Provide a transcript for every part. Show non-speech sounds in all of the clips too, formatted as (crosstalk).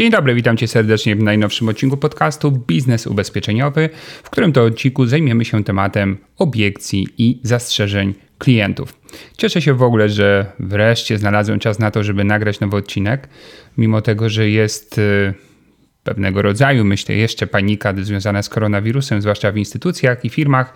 Dzień dobry, witam Cię serdecznie w najnowszym odcinku podcastu Biznes Ubezpieczeniowy, w którym to odcinku zajmiemy się tematem obiekcji i zastrzeżeń klientów. Cieszę się w ogóle, że wreszcie znalazłem czas na to, żeby nagrać nowy odcinek, mimo tego, że jest y, pewnego rodzaju, myślę, jeszcze panika związana z koronawirusem, zwłaszcza w instytucjach i firmach.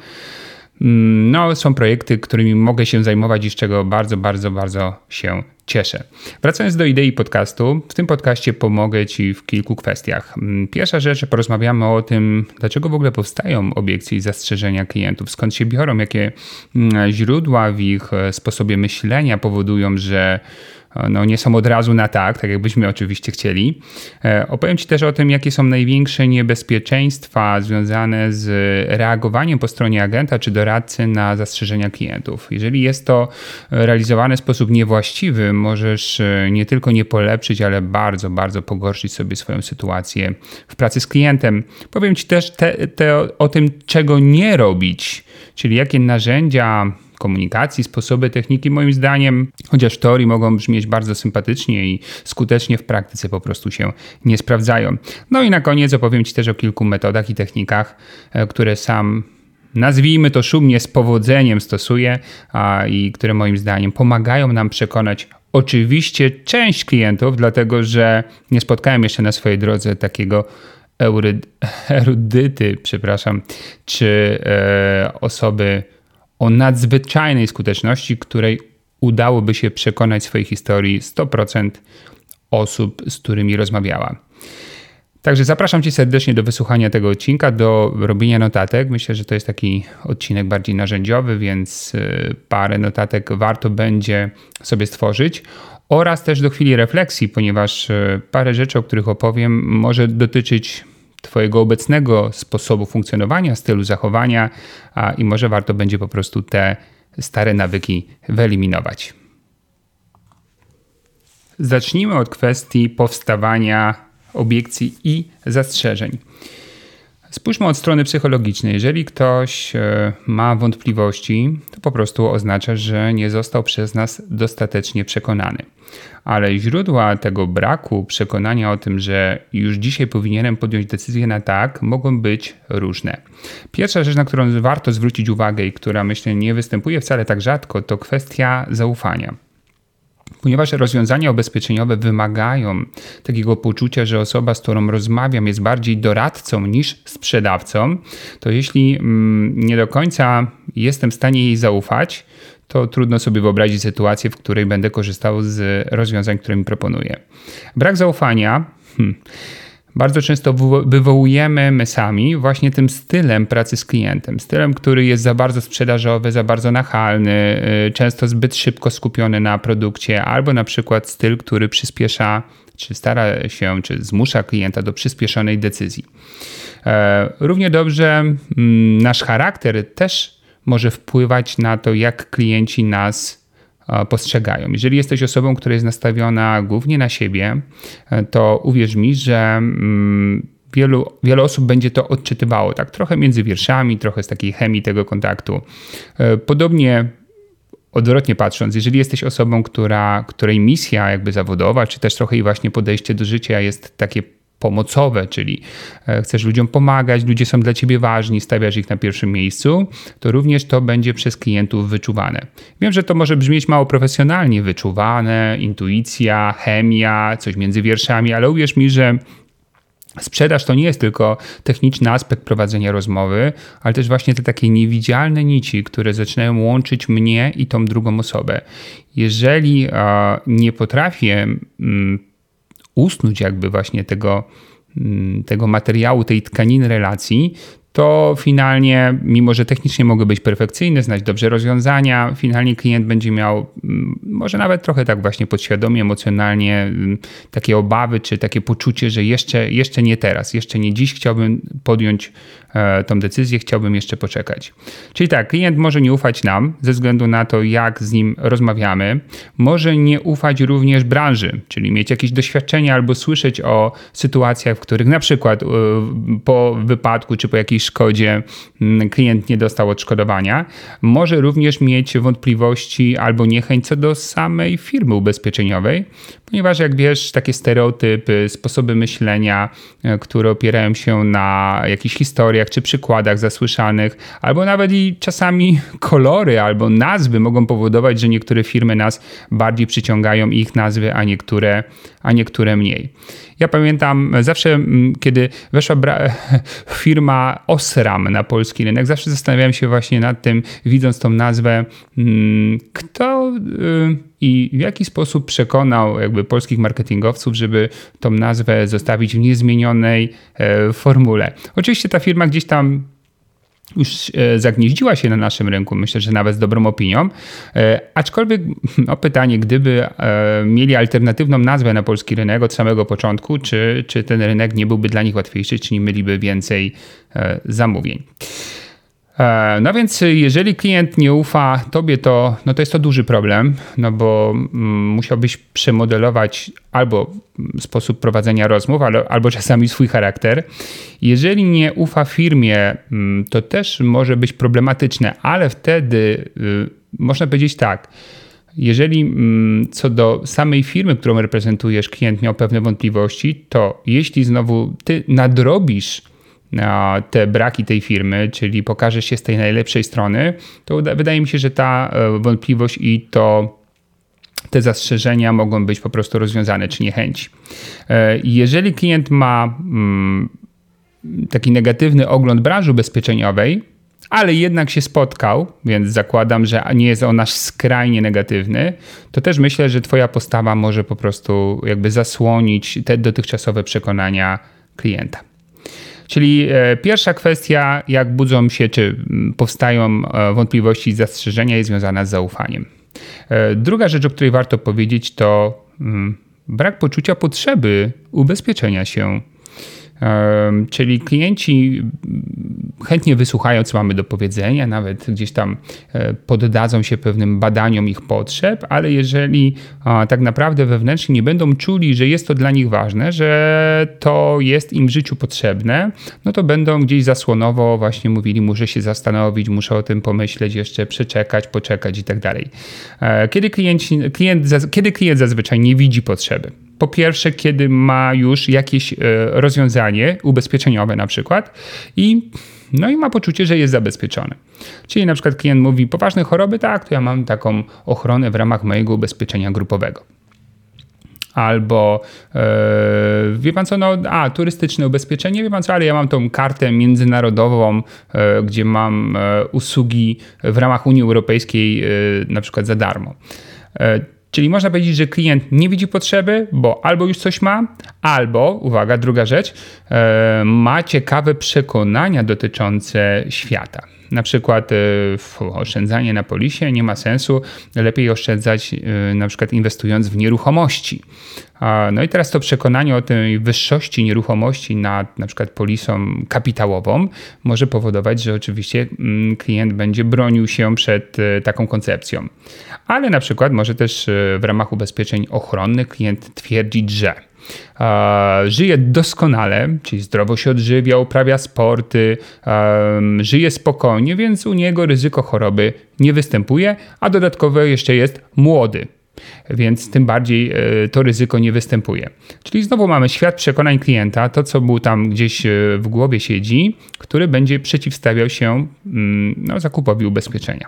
Mm, no, są projekty, którymi mogę się zajmować i z czego bardzo, bardzo, bardzo się cieszę. Wracając do idei podcastu, w tym podcaście pomogę Ci w kilku kwestiach. Mm, pierwsza rzecz, porozmawiamy o tym, dlaczego w ogóle powstają obiekcje i zastrzeżenia klientów, skąd się biorą, jakie mm, źródła w ich e, sposobie myślenia powodują, że no, nie są od razu na tak, tak jakbyśmy oczywiście chcieli. E, opowiem Ci też o tym, jakie są największe niebezpieczeństwa związane z reagowaniem po stronie agenta czy doradcy na zastrzeżenia klientów. Jeżeli jest to realizowane w sposób niewłaściwy, możesz e, nie tylko nie polepszyć, ale bardzo, bardzo pogorszyć sobie swoją sytuację w pracy z klientem. Powiem Ci też te, te, o tym, czego nie robić, czyli jakie narzędzia komunikacji, sposoby, techniki, moim zdaniem, chociaż w teorii mogą brzmieć bardzo sympatycznie i skutecznie w praktyce po prostu się nie sprawdzają. No i na koniec opowiem Ci też o kilku metodach i technikach, e, które sam nazwijmy to szumnie z powodzeniem stosuję a, i które moim zdaniem pomagają nam przekonać oczywiście część klientów, dlatego że nie spotkałem jeszcze na swojej drodze takiego erudyty, przepraszam, czy e, osoby o nadzwyczajnej skuteczności, której udałoby się przekonać w swojej historii 100% osób, z którymi rozmawiała. Także zapraszam Cię serdecznie do wysłuchania tego odcinka, do robienia notatek. Myślę, że to jest taki odcinek bardziej narzędziowy, więc y, parę notatek warto będzie sobie stworzyć. Oraz też do chwili refleksji, ponieważ y, parę rzeczy, o których opowiem, może dotyczyć Twojego obecnego sposobu funkcjonowania, stylu zachowania, a, i może warto będzie po prostu te stare nawyki wyeliminować. Zacznijmy od kwestii powstawania obiekcji i zastrzeżeń. Spójrzmy od strony psychologicznej. Jeżeli ktoś e, ma wątpliwości, to po prostu oznacza, że nie został przez nas dostatecznie przekonany. Ale źródła tego braku przekonania o tym, że już dzisiaj powinienem podjąć decyzję na tak, mogą być różne. Pierwsza rzecz, na którą warto zwrócić uwagę i która myślę nie występuje wcale tak rzadko, to kwestia zaufania. Ponieważ rozwiązania ubezpieczeniowe wymagają takiego poczucia, że osoba, z którą rozmawiam, jest bardziej doradcą niż sprzedawcą, to jeśli mm, nie do końca jestem w stanie jej zaufać, to trudno sobie wyobrazić sytuację, w której będę korzystał z rozwiązań, które mi proponuje. Brak zaufania. Hmm, bardzo często wywołujemy my sami właśnie tym stylem pracy z klientem. Stylem, który jest za bardzo sprzedażowy, za bardzo nachalny, y, często zbyt szybko skupiony na produkcie, albo na przykład styl, który przyspiesza, czy stara się, czy zmusza klienta do przyspieszonej decyzji. E, równie dobrze mm, nasz charakter też może wpływać na to, jak klienci nas postrzegają. Jeżeli jesteś osobą, która jest nastawiona głównie na siebie, e, to uwierz mi, że mm, wielu, wiele osób będzie to odczytywało, tak trochę między wierszami, trochę z takiej chemii tego kontaktu. E, podobnie odwrotnie patrząc, jeżeli jesteś osobą, która, której misja jakby zawodowa, czy też trochę i właśnie podejście do życia jest takie pomocowe, czyli e, chcesz ludziom pomagać, ludzie są dla ciebie ważni, stawiasz ich na pierwszym miejscu, to również to będzie przez klientów wyczuwane. Wiem, że to może brzmieć mało profesjonalnie, wyczuwane, intuicja, chemia, coś między wierszami, ale uwierz mi, że Sprzedaż to nie jest tylko techniczny aspekt prowadzenia rozmowy, ale też właśnie te takie niewidzialne nici, które zaczynają łączyć mnie i tą drugą osobę. Jeżeli nie potrafię usnąć jakby właśnie tego, mm, tego materiału, tej tkaniny relacji, to finalnie, mimo że technicznie mogą być perfekcyjne, znać dobrze rozwiązania, finalnie klient będzie miał mm, może nawet trochę tak właśnie podświadomie, emocjonalnie mm, takie obawy, czy takie poczucie, że jeszcze, jeszcze nie teraz, jeszcze nie dziś chciałbym podjąć tą decyzję, chciałbym jeszcze poczekać. Czyli tak, klient może nie ufać nam ze względu na to, jak z nim rozmawiamy, może nie ufać również branży, czyli mieć jakieś doświadczenia albo słyszeć o sytuacjach, w których na przykład e, po wypadku czy po jakiejś szkodzie mm, klient nie dostał odszkodowania. Może również mieć wątpliwości albo niechęć co do samej firmy ubezpieczeniowej, ponieważ jak wiesz, takie stereotypy, sposoby myślenia, e, które opierają się na jakichś historiach czy przykładach zasłyszanych, albo nawet i czasami (laughs) kolory albo nazwy mogą powodować, że niektóre firmy nas bardziej przyciągają ich nazwy, a niektóre, a niektóre mniej. Ja pamiętam zawsze, kiedy weszła (laughs) firma Osram na polski rynek, zawsze zastanawiałem się właśnie nad tym, widząc tą nazwę, kto y, i w jaki sposób przekonał jakby polskich marketingowców, żeby tą nazwę zostawić w niezmienionej e, formule. Oczywiście ta firma gdzieś tam już e, zagnieździła się na naszym rynku, myślę, że nawet z dobrą opinią. E, aczkolwiek no pytanie, gdyby mieli alternatywną nazwę na polski rynek od samego początku, czy, czy ten rynek nie byłby dla nich łatwiejszy, czy nie mieliby więcej zamówień. E, no więc jeżeli klient nie ufa tobie, to, no to jest to duży problem, no bo mm, musiałbyś przemodelować albo sposób prowadzenia rozmów, albo czasami swój charakter. Jeżeli nie ufa firmie, mm, to też może być problematyczne, ale wtedy y, można powiedzieć tak. Jeżeli mm, co do samej firmy, którą reprezentujesz, klient miał pewne wątpliwości, to jeśli znowu ty nadrobisz te braki tej firmy, czyli pokaże się z tej najlepszej strony, to wydaje mi się, że ta e, wątpliwość i to te zastrzeżenia mogą być po prostu rozwiązane, czy niechęci. E, jeżeli klient ma mm, taki negatywny ogląd branży ubezpieczeniowej, ale jednak się spotkał, więc zakładam, że nie jest on aż skrajnie negatywny, to też myślę, że Twoja postawa może po prostu jakby zasłonić te dotychczasowe przekonania klienta. Czyli e, pierwsza kwestia, jak budzą się czy powstają e, wątpliwości i zastrzeżenia, jest związana z zaufaniem. E, druga rzecz, o której warto powiedzieć, to brak poczucia potrzeby ubezpieczenia się Czyli klienci chętnie wysłuchają, co mamy do powiedzenia, nawet gdzieś tam e, poddadzą się pewnym badaniom ich potrzeb, ale jeżeli tak naprawdę wewnętrznie nie będą czuli, że jest to dla nich ważne, że to jest im w życiu potrzebne, no to będą gdzieś zasłonowo właśnie mówili, muszę się zastanowić, muszę o tym pomyśleć, jeszcze przeczekać, poczekać i tak dalej. E, kiedy, klient, klient, kiedy klient zazwyczaj nie widzi potrzeby? Po pierwsze, kiedy ma już jakieś e, rozwiązanie ubezpieczeniowe na przykład i no i ma poczucie, że jest zabezpieczony. Czyli na przykład klient mówi, poważne choroby, tak, to ja mam taką ochronę w ramach mojego ubezpieczenia grupowego. Albo yy, wie pan co, no, a turystyczne ubezpieczenie, wie pan co, ale ja mam tą kartę międzynarodową, yy, gdzie mam yy, usługi w ramach Unii Europejskiej na przykład za darmo. Czyli można powiedzieć, że klient nie widzi potrzeby, bo albo już coś ma, albo, uwaga, druga rzecz, e, ma ciekawe przekonania dotyczące świata. Na przykład e, oszczędzanie na polisie nie ma sensu, lepiej oszczędzać e, na przykład inwestując w nieruchomości. No i teraz to przekonanie o tej wyższości nieruchomości nad na przykład polisą kapitałową może powodować, że oczywiście mm, klient będzie bronił się przed taką koncepcją. Ale na przykład może też w ramach ubezpieczeń ochronnych klient twierdzić, że żyje doskonale, czyli zdrowo się odżywia, uprawia sporty, żyje spokojnie, więc u niego ryzyko choroby nie występuje, a dodatkowo jeszcze jest młody. Więc tym bardziej e, to ryzyko nie występuje. Czyli znowu mamy świat przekonań klienta, to co mu tam gdzieś e, w głowie siedzi, który będzie przeciwstawiał się mm, no, zakupowi ubezpieczenia.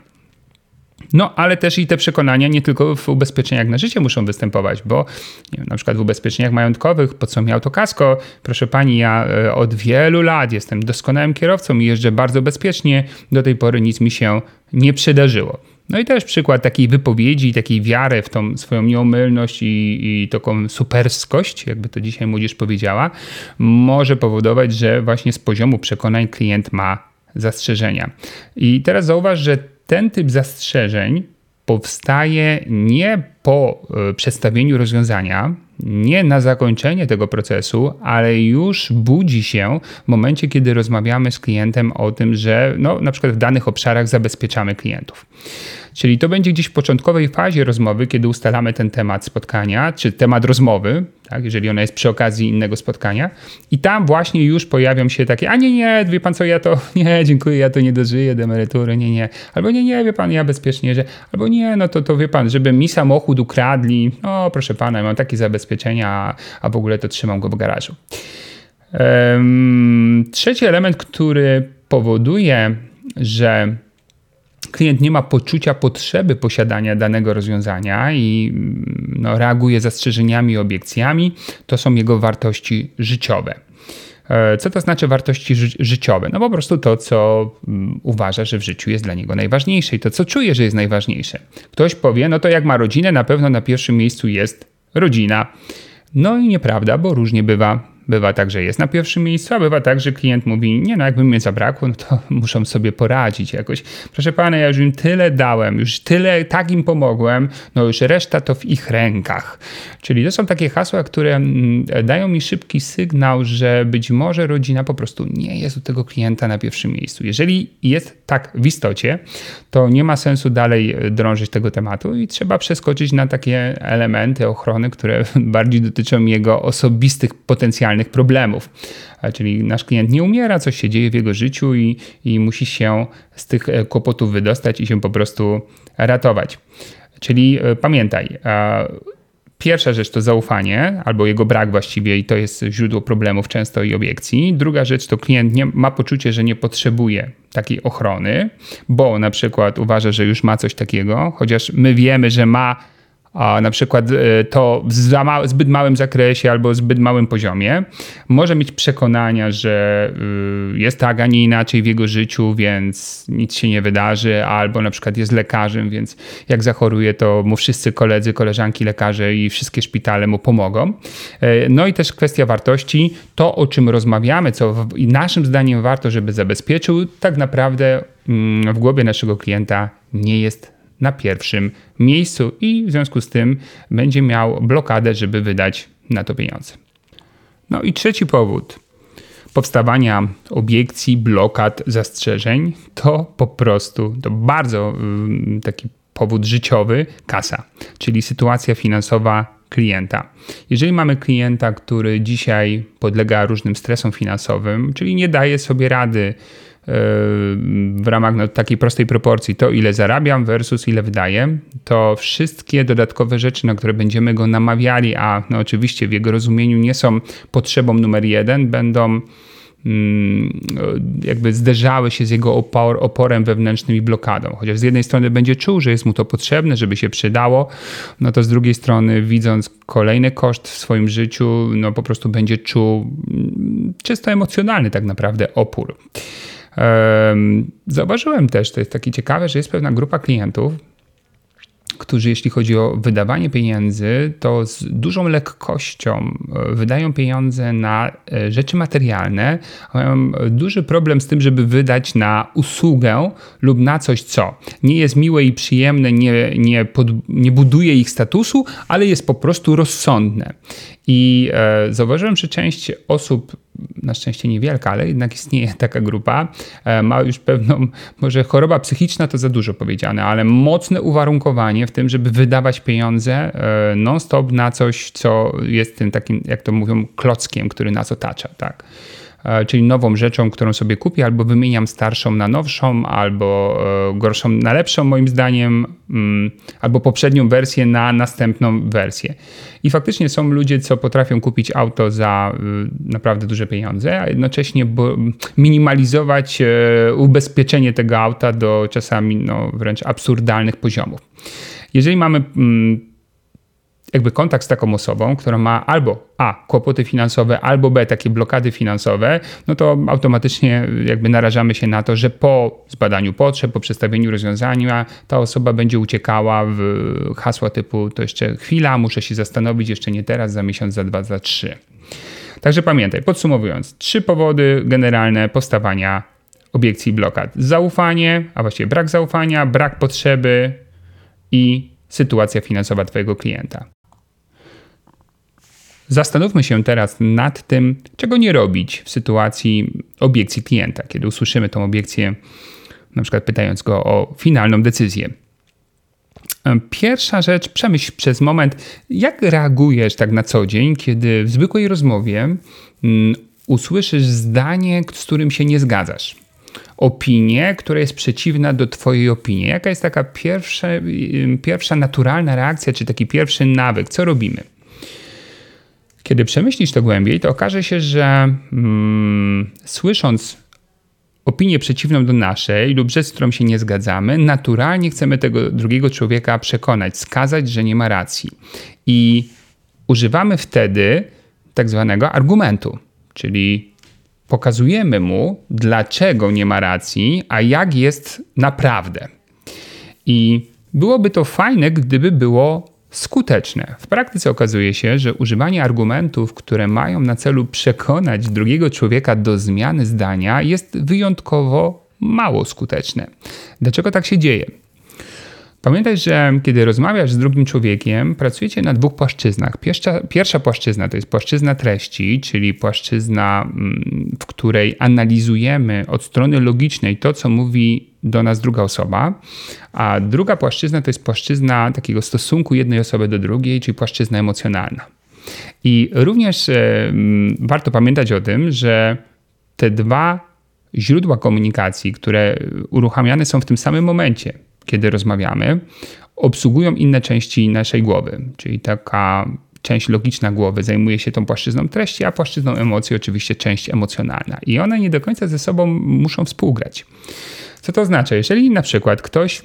No, ale też i te przekonania nie tylko w ubezpieczeniach na życie muszą występować, bo wiem, na przykład w ubezpieczeniach majątkowych, po co mi autokasko? Proszę pani, ja e, od wielu lat jestem doskonałym kierowcą i jeżdżę bardzo bezpiecznie, do tej pory nic mi się nie przydarzyło. No i też przykład takiej wypowiedzi, takiej wiary w tą swoją nieomylność i, i taką superskość, jakby to dzisiaj młodzież powiedziała, może powodować, że właśnie z poziomu przekonań klient ma zastrzeżenia. I teraz zauważ, że ten typ zastrzeżeń powstaje nie po e, przedstawieniu rozwiązania, nie na zakończenie tego procesu, ale już budzi się w momencie, kiedy rozmawiamy z klientem o tym, że no, na przykład w danych obszarach zabezpieczamy klientów. Czyli to będzie gdzieś w początkowej fazie rozmowy, kiedy ustalamy ten temat spotkania, czy temat rozmowy, tak, jeżeli ona jest przy okazji innego spotkania. I tam właśnie już pojawią się takie, a nie, nie, wie pan co, ja to, (laughs) nie, dziękuję, ja to nie dożyję do emerytury, nie, nie. Albo nie, nie, wie pan, ja bezpiecznie, że, albo nie, no to, to wie pan, żeby mi samochód ukradli, no proszę pana, ja mam takie zabezpieczenia, a w ogóle to trzymam go w garażu. Um, trzeci element, który powoduje, że klient nie ma poczucia potrzeby posiadania danego rozwiązania i mm, no, reaguje zastrzeżeniami i obiekcjami, to są jego wartości życiowe. E, co to znaczy wartości ży życiowe? No po prostu to, co mm, uważa, że w życiu jest dla niego najważniejsze i to, co czuje, że jest najważniejsze. Ktoś powie, no to jak ma rodzinę, na pewno na pierwszym miejscu jest rodzina. No i nieprawda, bo różnie bywa. Bywa tak, że jest na pierwszym miejscu, a bywa tak, że klient mówi, nie no, jakby mnie zabrakło, no to (laughs) muszą sobie poradzić jakoś. Proszę pana, ja już im tyle dałem, już tyle, tak im pomogłem, no już reszta to w ich rękach. Czyli to są takie hasła, które mm, dają mi szybki sygnał, że być może rodzina po prostu nie jest u tego klienta na pierwszym miejscu. Jeżeli jest tak w istocie, to nie ma sensu dalej drążyć tego tematu i trzeba przeskoczyć na takie elementy ochrony, które (laughs) bardziej dotyczą jego osobistych potencjalnych realnych problemów. Czyli nasz klient nie umiera, coś się dzieje w jego życiu i, i musi się z tych e, kłopotów wydostać i się po prostu ratować. Czyli e, pamiętaj, Pierwsza rzecz to zaufanie, albo jego brak właściwie, i to jest źródło problemów często i obiekcji. Druga rzecz to klient nie, ma poczucie, że nie potrzebuje takiej ochrony, bo na przykład uważa, że już ma coś takiego, chociaż my wiemy, że ma a na przykład e, to w zbyt małym zakresie albo zbyt małym poziomie, może mieć przekonania, że y, jest tak, a nie inaczej w jego życiu, więc nic się nie wydarzy, albo na przykład jest lekarzem, więc jak zachoruje, to mu wszyscy koledzy, koleżanki lekarze i wszystkie szpitale mu pomogą. E, no i też kwestia wartości, to o czym rozmawiamy, co naszym zdaniem warto, żeby zabezpieczył, tak naprawdę mm, w głowie naszego klienta nie jest na pierwszym miejscu i w związku z tym będzie miał blokadę, żeby wydać na to pieniądze. No i trzeci powód powstawania obiekcji, blokad, zastrzeżeń to po prostu to bardzo mm, taki powód życiowy kasa, czyli sytuacja finansowa klienta. Jeżeli mamy klienta, który dzisiaj podlega różnym stresom finansowym, czyli nie daje sobie rady w ramach no, takiej prostej proporcji to, ile zarabiam versus ile wydaję, to wszystkie dodatkowe rzeczy, na które będziemy go namawiali, a no, oczywiście w jego rozumieniu nie są potrzebą numer jeden, będą mm, jakby zderzały się z jego opor, oporem wewnętrznym i blokadą. Chociaż z jednej strony będzie czuł, że jest mu to potrzebne, żeby się przydało, no to z drugiej strony widząc kolejny koszt w swoim życiu, no po prostu będzie czuł mm, czysto emocjonalny tak naprawdę opór. Zauważyłem też, to jest takie ciekawe, że jest pewna grupa klientów, którzy jeśli chodzi o wydawanie pieniędzy, to z dużą lekkością e, wydają pieniądze na e, rzeczy materialne, a mają duży problem z tym, żeby wydać na usługę lub na coś, co nie jest miłe i przyjemne, nie, nie, pod, nie buduje ich statusu, ale jest po prostu rozsądne. I e, zauważyłem, że część osób, na szczęście niewielka, ale jednak istnieje taka grupa, e, ma już pewną, może choroba psychiczna to za dużo powiedziane, ale mocne uwarunkowanie w tym, żeby wydawać pieniądze e, non-stop na coś, co jest tym takim, jak to mówią, klockiem, który nas otacza. Tak? E, czyli nową rzeczą, którą sobie kupię, albo wymieniam starszą na nowszą, albo e, gorszą na lepszą, moim zdaniem, mm, albo poprzednią wersję na następną wersję. I faktycznie są ludzie, co potrafią kupić auto za y, naprawdę duże pieniądze, a jednocześnie minimalizować e, ubezpieczenie tego auta do czasami no, wręcz absurdalnych poziomów. Jeżeli mamy mm, jakby kontakt z taką osobą, która ma albo A, kłopoty finansowe, albo B, takie blokady finansowe, no to automatycznie jakby narażamy się na to, że po zbadaniu potrzeb, po przedstawieniu rozwiązania, ta osoba będzie uciekała w hasła typu to jeszcze chwila, muszę się zastanowić, jeszcze nie teraz, za miesiąc, za dwa, za trzy. Także pamiętaj, podsumowując, trzy powody generalne powstawania obiekcji blokad. Zaufanie, a właściwie brak zaufania, brak potrzeby i sytuacja finansowa Twojego klienta. Zastanówmy się teraz nad tym, czego nie robić w sytuacji obiekcji klienta, kiedy usłyszymy tą obiekcję, na przykład pytając go o finalną decyzję. Pierwsza rzecz, przemyśl przez moment, jak reagujesz tak na co dzień, kiedy w zwykłej rozmowie mm, usłyszysz zdanie, z którym się nie zgadzasz. Opinię, która jest przeciwna do Twojej opinii. Jaka jest taka pierwsza, pierwsza naturalna reakcja, czy taki pierwszy nawyk? Co robimy? Kiedy przemyślisz to głębiej, to okaże się, że mm, słysząc opinię przeciwną do naszej lub rzecz, z którą się nie zgadzamy, naturalnie chcemy tego drugiego człowieka przekonać, skazać, że nie ma racji. I używamy wtedy tak zwanego argumentu, czyli pokazujemy mu, dlaczego nie ma racji, a jak jest naprawdę. I byłoby to fajne, gdyby było skuteczne. W praktyce okazuje się, że używanie argumentów, które mają na celu przekonać drugiego człowieka do zmiany zdania, jest wyjątkowo mało skuteczne. Dlaczego tak się dzieje? Pamiętaj, że kiedy rozmawiasz z drugim człowiekiem, pracujecie na dwóch płaszczyznach. Pierwsza, pierwsza płaszczyzna to jest płaszczyzna treści, czyli płaszczyzna, mm, w której analizujemy od strony logicznej to, co mówi do nas druga osoba, a druga płaszczyzna to jest płaszczyzna takiego stosunku jednej osoby do drugiej, czyli płaszczyzna emocjonalna. I również e, warto pamiętać o tym, że te dwa źródła komunikacji, które uruchamiane są w tym samym momencie, kiedy rozmawiamy, obsługują inne części naszej głowy, czyli taka część logiczna głowy zajmuje się tą płaszczyzną treści, a płaszczyzną emocji oczywiście część emocjonalna. I one nie do końca ze sobą muszą współgrać. Co to oznacza? Jeżeli na przykład ktoś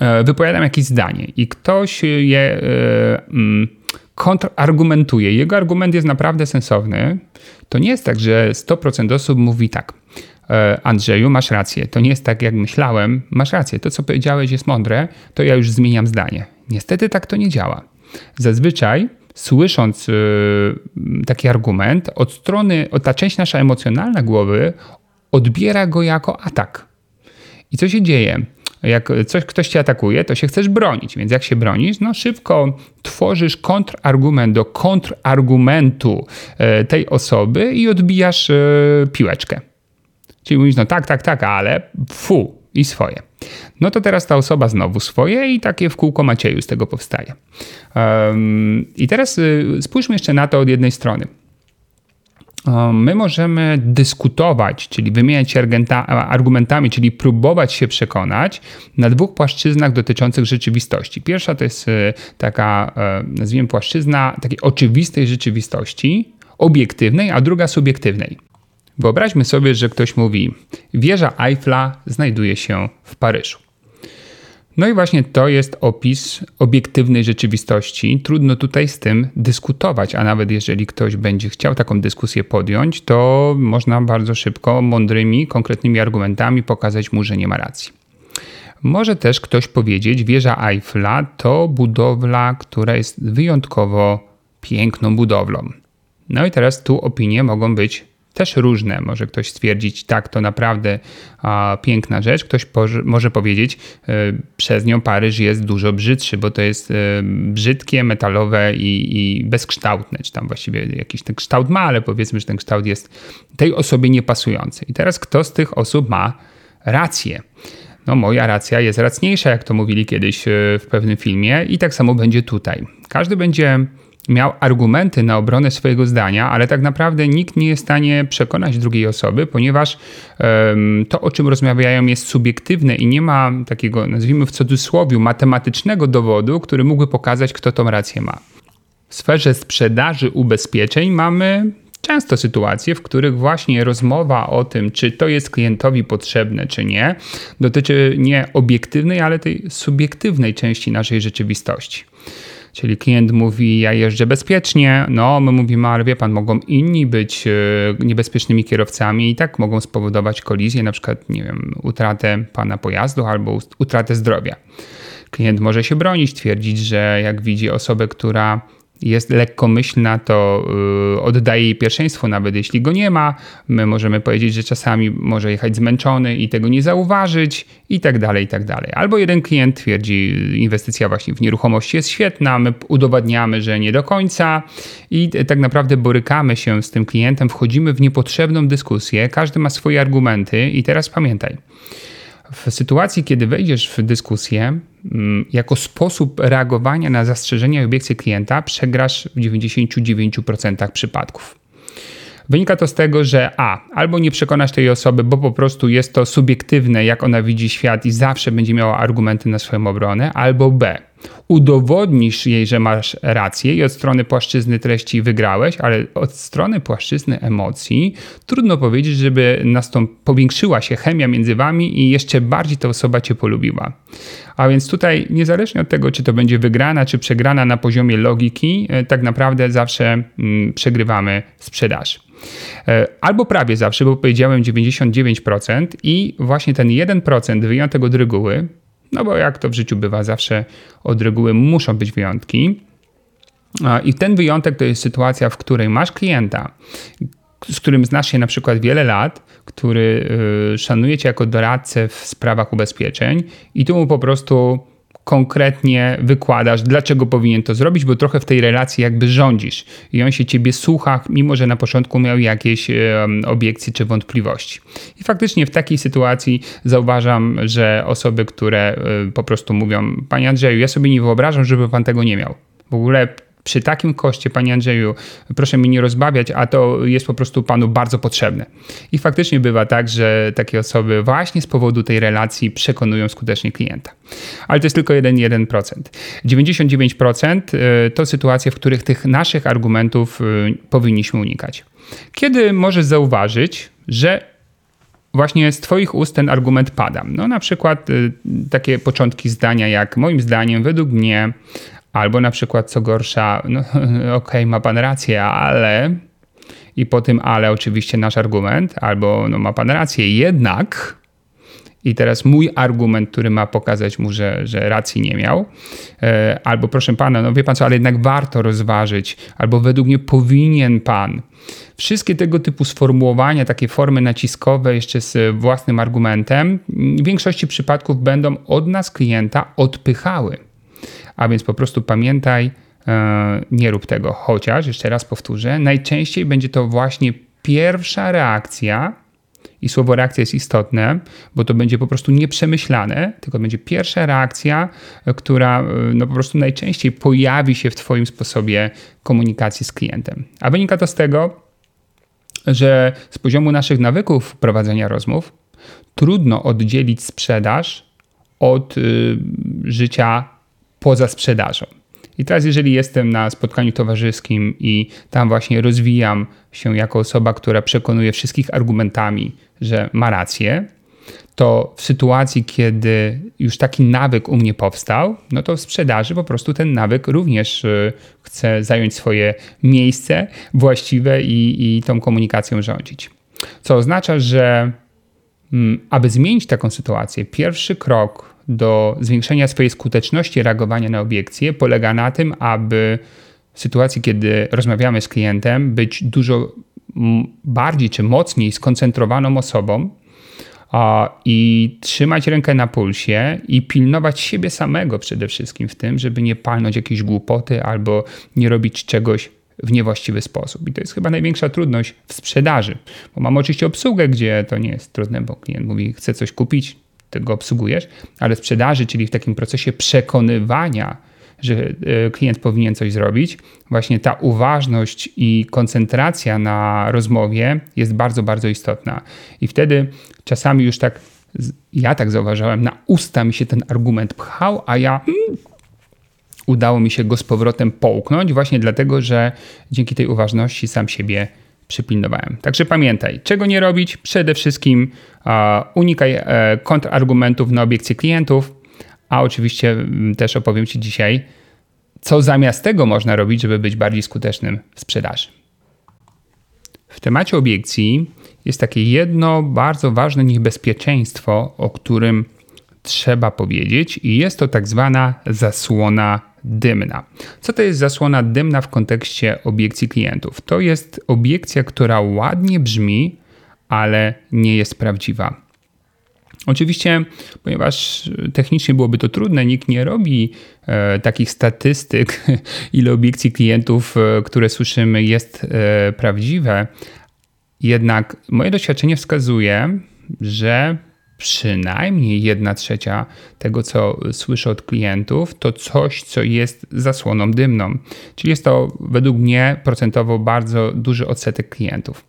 e, wypowiada jakieś zdanie i ktoś je e, mm, kontrargumentuje, jego argument jest naprawdę sensowny, to nie jest tak, że 100% osób mówi tak. E, Andrzeju, masz rację. To nie jest tak, jak myślałem. Masz rację. To, co powiedziałeś, jest mądre, to ja już zmieniam zdanie. Niestety tak to nie działa. Zazwyczaj słysząc taki argument, od strony, ta część nasza emocjonalna głowy odbiera go jako atak. I co się dzieje? Jak coś, ktoś cię atakuje, to się chcesz bronić, więc jak się bronisz, no szybko tworzysz kontrargument do kontrargumentu e, tej osoby i odbijasz e, piłeczkę. Czyli mówisz, no tak, tak, tak, ale fu i swoje. No to teraz ta osoba znowu swoje i takie w kółko Macieju z tego powstaje. Um, I teraz y, spójrzmy jeszcze na to od jednej strony my możemy dyskutować, czyli wymieniać się argumentami, czyli próbować się przekonać na dwóch płaszczyznach dotyczących rzeczywistości. Pierwsza to jest e, taka, e, nazwijmy, płaszczyzna takiej oczywistej rzeczywistości, obiektywnej, a druga subiektywnej. Wyobraźmy sobie, że ktoś mówi: Wieża Eiffla znajduje się w Paryżu. No i właśnie to jest opis obiektywnej rzeczywistości. Trudno tutaj z tym dyskutować, a nawet jeżeli ktoś będzie chciał taką dyskusję podjąć, to można bardzo szybko, mądrymi, konkretnymi argumentami pokazać mu, że nie ma racji. Może też ktoś powiedzieć, wieża Eiffla to budowla, która jest wyjątkowo piękną budowlą. No i teraz tu opinie mogą być też różne. Może ktoś stwierdzić, tak, to naprawdę a, piękna rzecz. Ktoś może powiedzieć, y, przez nią Paryż jest dużo brzydszy, bo to jest y, brzydkie, metalowe i, i bezkształtne, czy tam właściwie jakiś ten kształt ma, ale powiedzmy, że ten kształt jest tej osobie niepasujący. I teraz kto z tych osób ma rację? No, moja racja jest racniejsza, jak to mówili kiedyś w pewnym filmie, i tak samo będzie tutaj. Każdy będzie miał argumenty na obronę swojego zdania, ale tak naprawdę nikt nie jest w stanie przekonać drugiej osoby, ponieważ um, to, o czym rozmawiają, jest subiektywne i nie ma takiego, nazwijmy w cudzysłowie, matematycznego dowodu, który mógłby pokazać, kto tą rację ma. W sferze sprzedaży ubezpieczeń mamy często sytuacje, w których właśnie rozmowa o tym, czy to jest klientowi potrzebne, czy nie, dotyczy nie obiektywnej, ale tej subiektywnej części naszej rzeczywistości. Czyli klient mówi, ja jeżdżę bezpiecznie, no my mówimy, ale wie pan, mogą inni być e, niebezpiecznymi kierowcami i tak mogą spowodować kolizję, na przykład, nie wiem, utratę pana pojazdu albo utratę zdrowia. Klient może się bronić, twierdzić, że jak widzi osobę, która jest lekkomyślna, to y, oddaje jej pierwszeństwo, nawet jeśli go nie ma. My możemy powiedzieć, że czasami może jechać zmęczony i tego nie zauważyć, i tak dalej, i tak dalej. Albo jeden klient twierdzi, inwestycja właśnie w nieruchomości jest świetna, my udowadniamy, że nie do końca, i tak naprawdę borykamy się z tym klientem, wchodzimy w niepotrzebną dyskusję, każdy ma swoje argumenty, i teraz pamiętaj. W sytuacji, kiedy wejdziesz w dyskusję, mm, jako sposób reagowania na zastrzeżenia i obiekcje klienta przegrasz w 99% przypadków. Wynika to z tego, że A, albo nie przekonasz tej osoby, bo po prostu jest to subiektywne, jak ona widzi świat i zawsze będzie miała argumenty na swoją obronę, albo B, udowodnisz jej, że masz rację i od strony płaszczyzny treści wygrałeś, ale od strony płaszczyzny emocji trudno powiedzieć, żeby powiększyła się chemia między wami i jeszcze bardziej ta osoba cię polubiła. A więc tutaj, niezależnie od tego, czy to będzie wygrana, czy przegrana na poziomie logiki, e, tak naprawdę zawsze mm, przegrywamy sprzedaż. E, albo prawie zawsze, bo powiedziałem 99% i właśnie ten 1% wyjątek od reguły, no bo jak to w życiu bywa, zawsze od reguły muszą być wyjątki. I ten wyjątek to jest sytuacja, w której masz klienta, z którym znasz się na przykład wiele lat, który y, szanuje cię jako doradcę w sprawach ubezpieczeń i tu mu po prostu konkretnie wykładasz, dlaczego powinien to zrobić, bo trochę w tej relacji jakby rządzisz i on się ciebie słucha, mimo że na początku miał jakieś obiekcje czy wątpliwości. I faktycznie w takiej sytuacji zauważam, że osoby, które y, po prostu mówią, panie Andrzeju, ja sobie nie wyobrażam, żeby pan tego nie miał. W ogóle przy takim koszcie, panie Andrzeju, proszę mi nie rozbawiać, a to jest po prostu panu bardzo potrzebne. I faktycznie bywa tak, że takie osoby właśnie z powodu tej relacji przekonują skutecznie klienta. Ale to jest tylko 1,1%. 99% to sytuacje, w których tych naszych argumentów y, powinniśmy unikać. Kiedy możesz zauważyć, że właśnie z Twoich ust ten argument pada. No na przykład y, takie początki zdania jak moim zdaniem, według mnie, Albo na przykład, co gorsza, no (laughs) okej, okay, ma pan rację, ale. I po tym ale oczywiście nasz argument, albo no ma pan rację, jednak. I teraz mój argument, który ma pokazać mu, że, że racji nie miał, e, albo proszę pana, no wie pan co, ale jednak warto rozważyć, albo według mnie powinien pan. Wszystkie tego typu sformułowania, takie formy naciskowe, jeszcze z własnym argumentem, w większości przypadków będą od nas klienta odpychały. A więc po prostu pamiętaj, e, nie rób tego. Chociaż, jeszcze raz powtórzę, najczęściej będzie to właśnie pierwsza reakcja, i słowo reakcja jest istotne, bo to będzie po prostu nieprzemyślane, tylko będzie pierwsza reakcja, e, która e, no po prostu najczęściej pojawi się w Twoim sposobie komunikacji z klientem. A wynika to z tego, że z poziomu naszych nawyków prowadzenia rozmów trudno oddzielić sprzedaż od y, życia poza sprzedażą. I teraz, jeżeli jestem na spotkaniu towarzyskim i tam właśnie rozwijam się jako osoba, która przekonuje wszystkich argumentami, że ma rację, to w sytuacji, kiedy już taki nawyk u mnie powstał, no to w sprzedaży po prostu ten nawyk również y, chce zająć swoje miejsce właściwe i, i tą komunikacją rządzić. Co oznacza, że mm, aby zmienić taką sytuację, pierwszy krok do zwiększenia swojej skuteczności reagowania na obiekcje polega na tym, aby w sytuacji, kiedy rozmawiamy z klientem, być dużo bardziej czy mocniej skoncentrowaną osobą i trzymać rękę na pulsie i pilnować siebie samego przede wszystkim w tym, żeby nie palnąć jakiejś głupoty albo nie robić czegoś w niewłaściwy sposób. I to jest chyba największa trudność w sprzedaży, bo mamy oczywiście obsługę, gdzie to nie jest trudne, bo klient mówi, chce coś kupić, tego obsługujesz, ale sprzedaży, czyli w takim procesie przekonywania, że e, klient powinien coś zrobić, właśnie ta uważność i koncentracja na rozmowie jest bardzo, bardzo istotna. I wtedy czasami już tak, ja tak zauważałem, na usta mi się ten argument pchał, a ja mm, udało mi się go z powrotem połknąć, właśnie dlatego, że dzięki tej uważności sam siebie przypilnowałem. Także pamiętaj, czego nie robić. Przede wszystkim unikaj e, kontrargumentów na obiekcje klientów, a oczywiście mm, też opowiem Ci dzisiaj, co zamiast tego można robić, żeby być bardziej skutecznym w sprzedaży. W temacie obiekcji jest takie jedno bardzo ważne niebezpieczeństwo, o którym trzeba powiedzieć, i jest to tak zwana zasłona dymna. Co to jest zasłona dymna w kontekście obiekcji klientów? To jest obiekcja, która ładnie brzmi, ale nie jest prawdziwa. Oczywiście, ponieważ technicznie byłoby to trudne, nikt nie robi e, takich statystyk, (laughs) ile obiekcji klientów, e, które słyszymy, jest e, prawdziwe. Jednak moje doświadczenie wskazuje, że przynajmniej jedna trzecia tego, co słyszę od klientów, to coś, co jest zasłoną dymną. Czyli jest to według mnie procentowo bardzo duży odsetek klientów.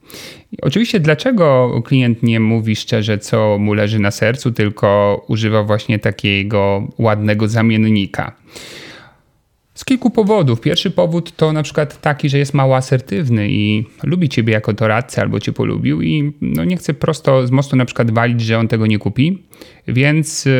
I oczywiście, dlaczego klient nie mówi szczerze, co mu leży na sercu, tylko używa właśnie takiego ładnego zamiennika? Z kilku powodów. Pierwszy powód to na przykład taki, że jest mało asertywny i lubi ciebie jako doradcę albo cię polubił i no nie chce prosto z mostu na przykład walić, że on tego nie kupi. Więc e,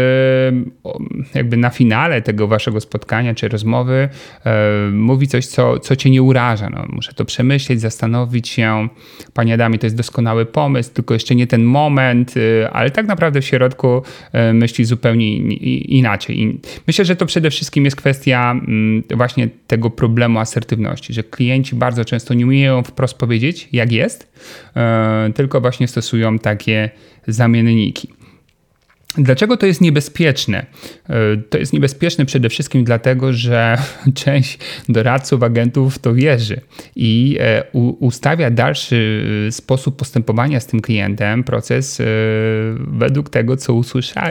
jakby na finale tego waszego spotkania czy rozmowy e, mówi coś, co, co cię nie uraża. No, muszę to przemyśleć, zastanowić się. Panie Adamie, to jest doskonały pomysł, tylko jeszcze nie ten moment, e, ale tak naprawdę w środku myśli zupełnie inaczej. Myślę, że to przede wszystkim jest kwestia mm, właśnie tego problemu asertywności, że klienci bardzo często nie umieją wprost powiedzieć, jak jest, tylko właśnie stosują takie zamienniki. Dlaczego to jest niebezpieczne? E, to jest niebezpieczne przede wszystkim dlatego, że (laughs) część doradców, agentów to wierzy i e, ustawia dalszy e, sposób postępowania z tym klientem, proces według tego, co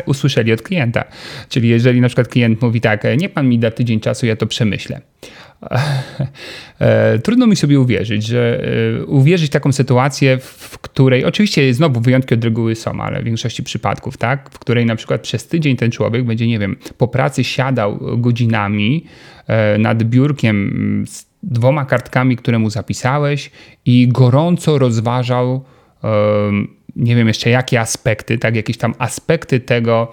usłyszeli od klienta. Czyli jeżeli na przykład klient mówi tak, nie pan mi da tydzień czasu, ja to przemyślę. (laughs) E, trudno mi sobie uwierzyć, że e, uwierzyć taką sytuację, w której oczywiście znowu wyjątki od reguły są, ale w większości przypadków, tak, w której na przykład przez tydzień ten człowiek będzie, nie wiem, po pracy siadał godzinami e, nad biurkiem z dwoma kartkami, które mu zapisałeś i gorąco rozważał nie wiem jeszcze jakie aspekty, tak, jakieś tam aspekty tego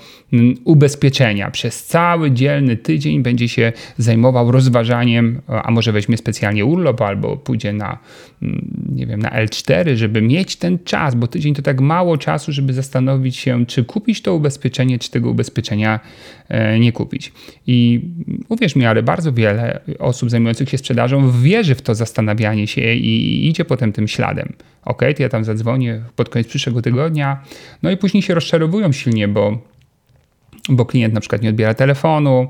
ubezpieczenia. Przez cały dzielny tydzień będzie się zajmował rozważaniem, a może weźmie specjalnie urlop albo pójdzie na, nie wiem, na L4, żeby mieć ten czas, bo tydzień to tak mało czasu, żeby zastanowić się, czy kupić to ubezpieczenie, czy tego ubezpieczenia e, nie kupić. I uwierz mi, ale bardzo wiele osób zajmujących się sprzedażą wierzy w to zastanawianie się i idzie potem tym śladem ok, to ja tam zadzwonię pod koniec przyszłego tygodnia. No i później się rozczarowują silnie, bo, bo klient na przykład nie odbiera telefonu,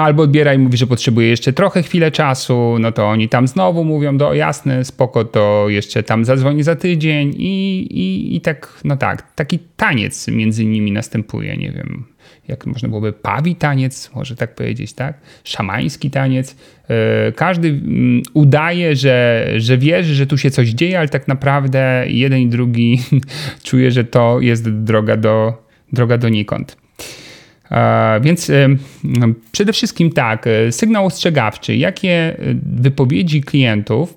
albo odbiera i mówi, że potrzebuje jeszcze trochę chwilę czasu, no to oni tam znowu mówią, do jasne, spoko, to jeszcze tam zadzwoni za tydzień i, i, i tak, no tak, taki taniec między nimi następuje, nie wiem, jak można byłoby pawi taniec, może tak powiedzieć, tak? Szamański taniec. E, każdy mm, udaje, że, że wierzy, że tu się coś dzieje, ale tak naprawdę jeden i drugi (laughs) czuje, że to jest droga do, droga donikąd. Więc przede wszystkim tak, e, sygnał ostrzegawczy. Jakie e, wypowiedzi klientów,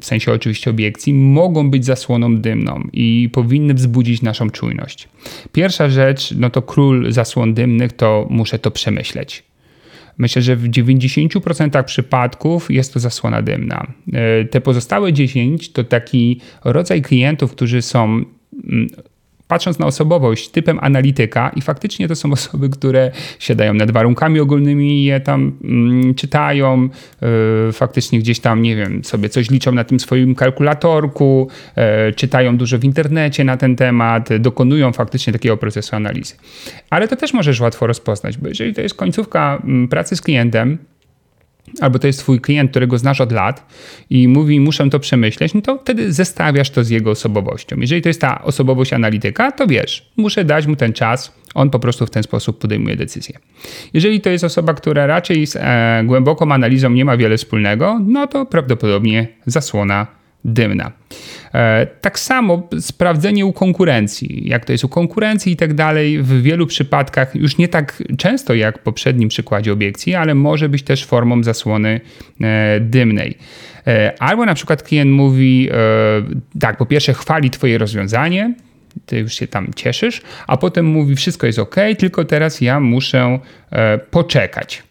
w sensie oczywiście obiekcji, mogą być zasłoną dymną i powinny wzbudzić naszą czujność? Pierwsza rzecz, no to król zasłon dymnych, to muszę to przemyśleć. Myślę, że w 90% przypadków jest to zasłona dymna. E, te pozostałe 10 to taki rodzaj klientów, którzy są patrząc na osobowość typem analityka i faktycznie to są (laughs) osoby, które siadają nad warunkami ogólnymi je tam mm, czytają, yy, faktycznie gdzieś tam, nie wiem, sobie coś liczą na tym swoim kalkulatorku, yy, czytają dużo w internecie na ten temat, dokonują faktycznie takiego procesu analizy. Ale to też możesz łatwo rozpoznać, bo jeżeli to jest końcówka mm, pracy z klientem, albo to jest twój klient, którego znasz od lat i mówi, muszę to przemyśleć, no to wtedy zestawiasz to z jego osobowością. Jeżeli to jest ta osobowość analityka, to wiesz, muszę dać mu ten czas, on po prostu w ten sposób podejmuje decyzję. Jeżeli to jest osoba, która raczej z e, głęboką analizą nie ma wiele wspólnego, no to prawdopodobnie zasłona dymna. E, tak samo sprawdzenie u konkurencji, jak to jest u konkurencji i tak dalej, w wielu przypadkach już nie tak często jak w poprzednim przykładzie obiekcji, ale może być też formą zasłony e, dymnej. E, albo na przykład klient mówi, tak, po pierwsze chwali Twoje rozwiązanie, ty już się tam cieszysz, a potem mówi, wszystko jest ok, tylko teraz ja muszę poczekać.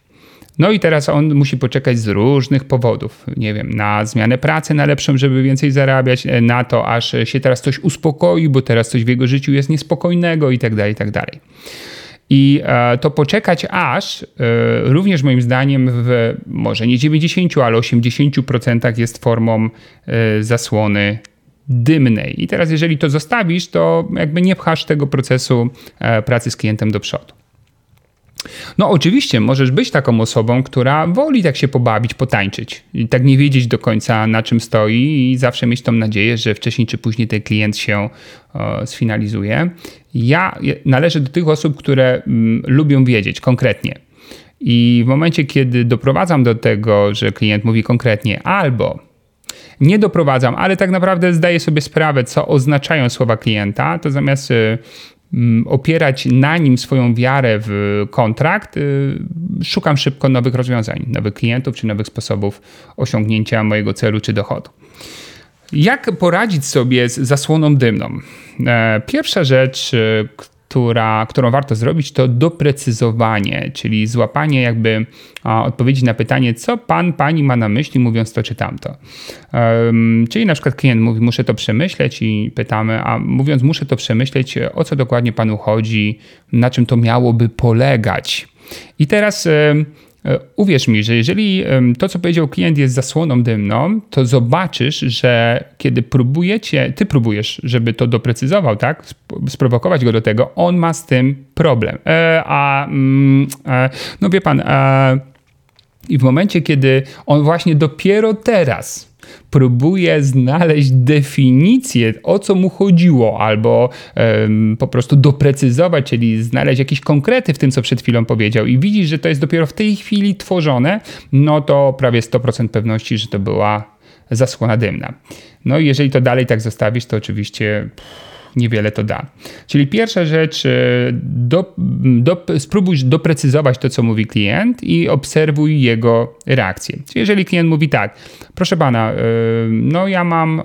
No i teraz on musi poczekać z różnych powodów. Nie wiem, na zmianę pracy na lepszą, żeby więcej zarabiać, e, na to, aż się teraz coś uspokoi, bo teraz coś w jego życiu jest niespokojnego i tak dalej, i tak dalej. I e, to poczekać aż, e, również moim zdaniem, w może nie 90, ale 80% jest formą zasłony dymnej. I teraz, jeżeli to zostawisz, to jakby nie pchasz tego procesu pracy z klientem do przodu. No oczywiście, możesz być taką osobą, która woli tak się pobawić, potańczyć i tak nie wiedzieć do końca na czym stoi i zawsze mieć tą nadzieję, że wcześniej czy później ten klient się e, sfinalizuje. Ja należę do tych osób, które mm, lubią wiedzieć konkretnie. I w momencie, kiedy doprowadzam do tego, że klient mówi konkretnie albo nie doprowadzam, ale tak naprawdę zdaję sobie sprawę, co oznaczają słowa klienta, to zamiast Mm, opierać na nim swoją wiarę w kontrakt, y, szukam szybko nowych rozwiązań, nowych klientów czy nowych sposobów osiągnięcia mojego celu czy dochodu. Jak poradzić sobie z zasłoną dymną? E, pierwsza rzecz, y, która, którą warto zrobić, to doprecyzowanie, czyli złapanie jakby odpowiedzi na pytanie, co pan, pani ma na myśli, mówiąc to czy tamto. Um, czyli na przykład klient mówi, muszę to przemyśleć i pytamy, a mówiąc muszę to przemyśleć, o co dokładnie panu chodzi, na czym to miałoby polegać. I teraz uwierz mi, że jeżeli to, co powiedział klient, jest zasłoną dymną, to zobaczysz, że kiedy próbujecie, ty próbujesz, żeby to doprecyzował, tak, sprowokować go do tego, on ma z tym problem. E, a mm, e, no wie pan, e, i w momencie, kiedy on właśnie dopiero teraz próbuje znaleźć definicję, o co mu chodziło, albo um, po prostu doprecyzować, czyli znaleźć jakieś konkrety w tym, co przed chwilą powiedział, i widzisz, że to jest dopiero w tej chwili tworzone, no to prawie 100% pewności, że to była zasłona dymna. No i jeżeli to dalej tak zostawisz, to oczywiście. Pff, niewiele to da. Czyli pierwsza rzecz, e, do, do, spróbuj doprecyzować to, co mówi klient i obserwuj jego reakcję. Czyli jeżeli klient mówi tak, proszę pana, e, no ja mam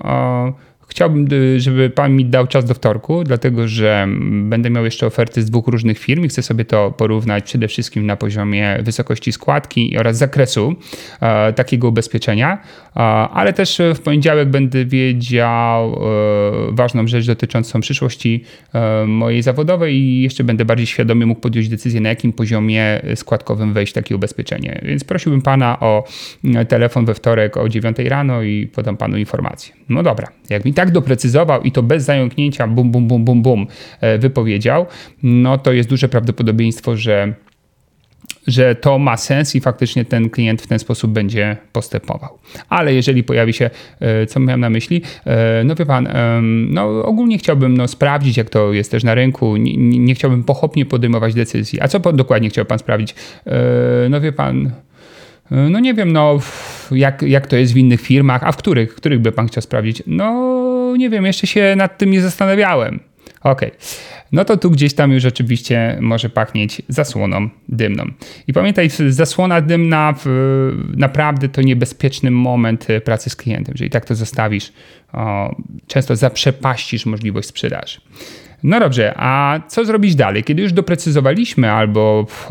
Chciałbym, y, żeby pan mi dał czas do wtorku, dlatego że będę miał jeszcze oferty z dwóch różnych firm i chcę sobie to porównać przede wszystkim na poziomie wysokości składki oraz zakresu e, takiego ubezpieczenia, e, ale też w poniedziałek będę wiedział e, ważną rzecz dotyczącą przyszłości e, mojej zawodowej i jeszcze będę bardziej świadomie mógł podjąć decyzję, na jakim poziomie składkowym wejść takie ubezpieczenie. Więc prosiłbym pana o e, telefon we wtorek o 9 rano i podam panu informację. No dobra, jak mi tak doprecyzował i to bez zająknięcia bum, bum, bum, bum, bum e, wypowiedział, no to jest duże prawdopodobieństwo, że że to ma sens i faktycznie ten klient w ten sposób będzie postępował. Ale jeżeli pojawi się, e, co miałem na myśli, e, no wie pan, no ogólnie chciałbym no, sprawdzić, jak to jest też na rynku, nie, nie chciałbym pochopnie podejmować decyzji. A co dokładnie chciał pan sprawdzić? No wie pan, no nie wiem, no jak, jak to jest w innych firmach, a w których, których by pan chciał sprawdzić? No nie wiem, jeszcze się nad tym nie zastanawiałem. Okay. no to tu gdzieś tam już oczywiście może pachnieć zasłoną dymną. I pamiętaj, zasłona dymna w, naprawdę to niebezpieczny moment e, pracy z klientem. Jeżeli tak to zostawisz, o, często zaprzepaścisz możliwość sprzedaży. No dobrze, a co zrobić dalej? Kiedy już doprecyzowaliśmy albo w,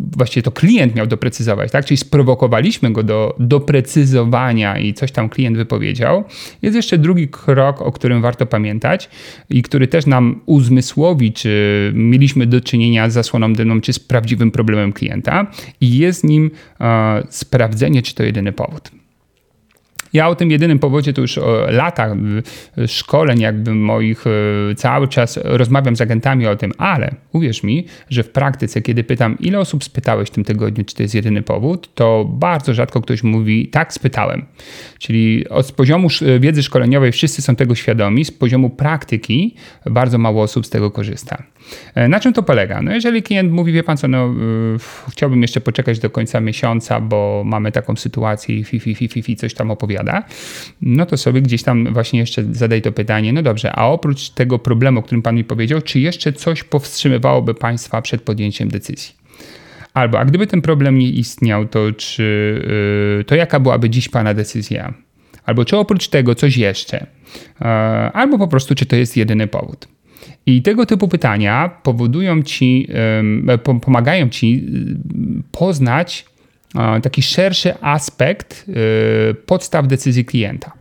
właściwie to klient miał doprecyzować, tak? Czyli sprowokowaliśmy go do doprecyzowania i coś tam klient wypowiedział. Jest jeszcze drugi krok, o którym warto pamiętać i który też nam uzmysłowi, czy mieliśmy do czynienia z zasłoną dymną, czy z prawdziwym problemem klienta i jest nim e, sprawdzenie, czy to jedyny powód. Ja o tym jedynym powodzie to już o latach szkoleń jakby moich e, cały czas rozmawiam z agentami o tym, ale uwierz mi, że w praktyce, kiedy pytam, ile osób spytałeś w tym tygodniu, czy to jest jedyny powód, to bardzo rzadko ktoś mówi, tak, spytałem. Czyli od poziomu wiedzy szkoleniowej wszyscy są tego świadomi, z poziomu praktyki bardzo mało osób z tego korzysta. E, na czym to polega? No jeżeli klient mówi, wie pan co, no, chciałbym jeszcze poczekać do końca miesiąca, bo mamy taką sytuację i fi, fi, fi, fi, fi coś tam opowiada, no to sobie gdzieś tam właśnie jeszcze zadaj to pytanie, no dobrze, a oprócz tego problemu, o którym pan mi powiedział, czy jeszcze coś powstrzymywałoby państwa przed podjęciem decyzji? Albo, a gdyby ten problem nie istniał, to czy, yy, to jaka byłaby dziś pana decyzja? Albo czy oprócz tego coś jeszcze? Yy, albo po prostu, czy to jest jedyny powód? I tego typu pytania powodują ci, pomagają ci poznać taki szerszy aspekt podstaw decyzji klienta.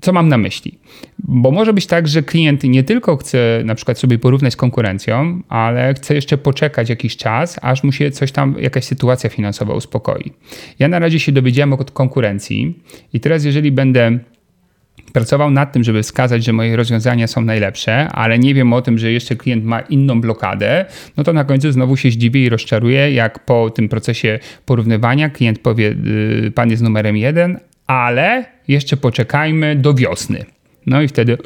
Co mam na myśli? Bo może być tak, że klient nie tylko chce na przykład sobie porównać z konkurencją, ale chce jeszcze poczekać jakiś czas, aż mu się coś tam, jakaś sytuacja finansowa uspokoi. Ja na razie się dowiedziałem od konkurencji i teraz jeżeli będę pracował nad tym, żeby wskazać, że moje rozwiązania są najlepsze, ale nie wiem o tym, że jeszcze klient ma inną blokadę, no to na końcu znowu się zdziwię i rozczaruję, jak po tym procesie porównywania klient powie, yy, pan jest numerem jeden, ale jeszcze poczekajmy do wiosny. No i wtedy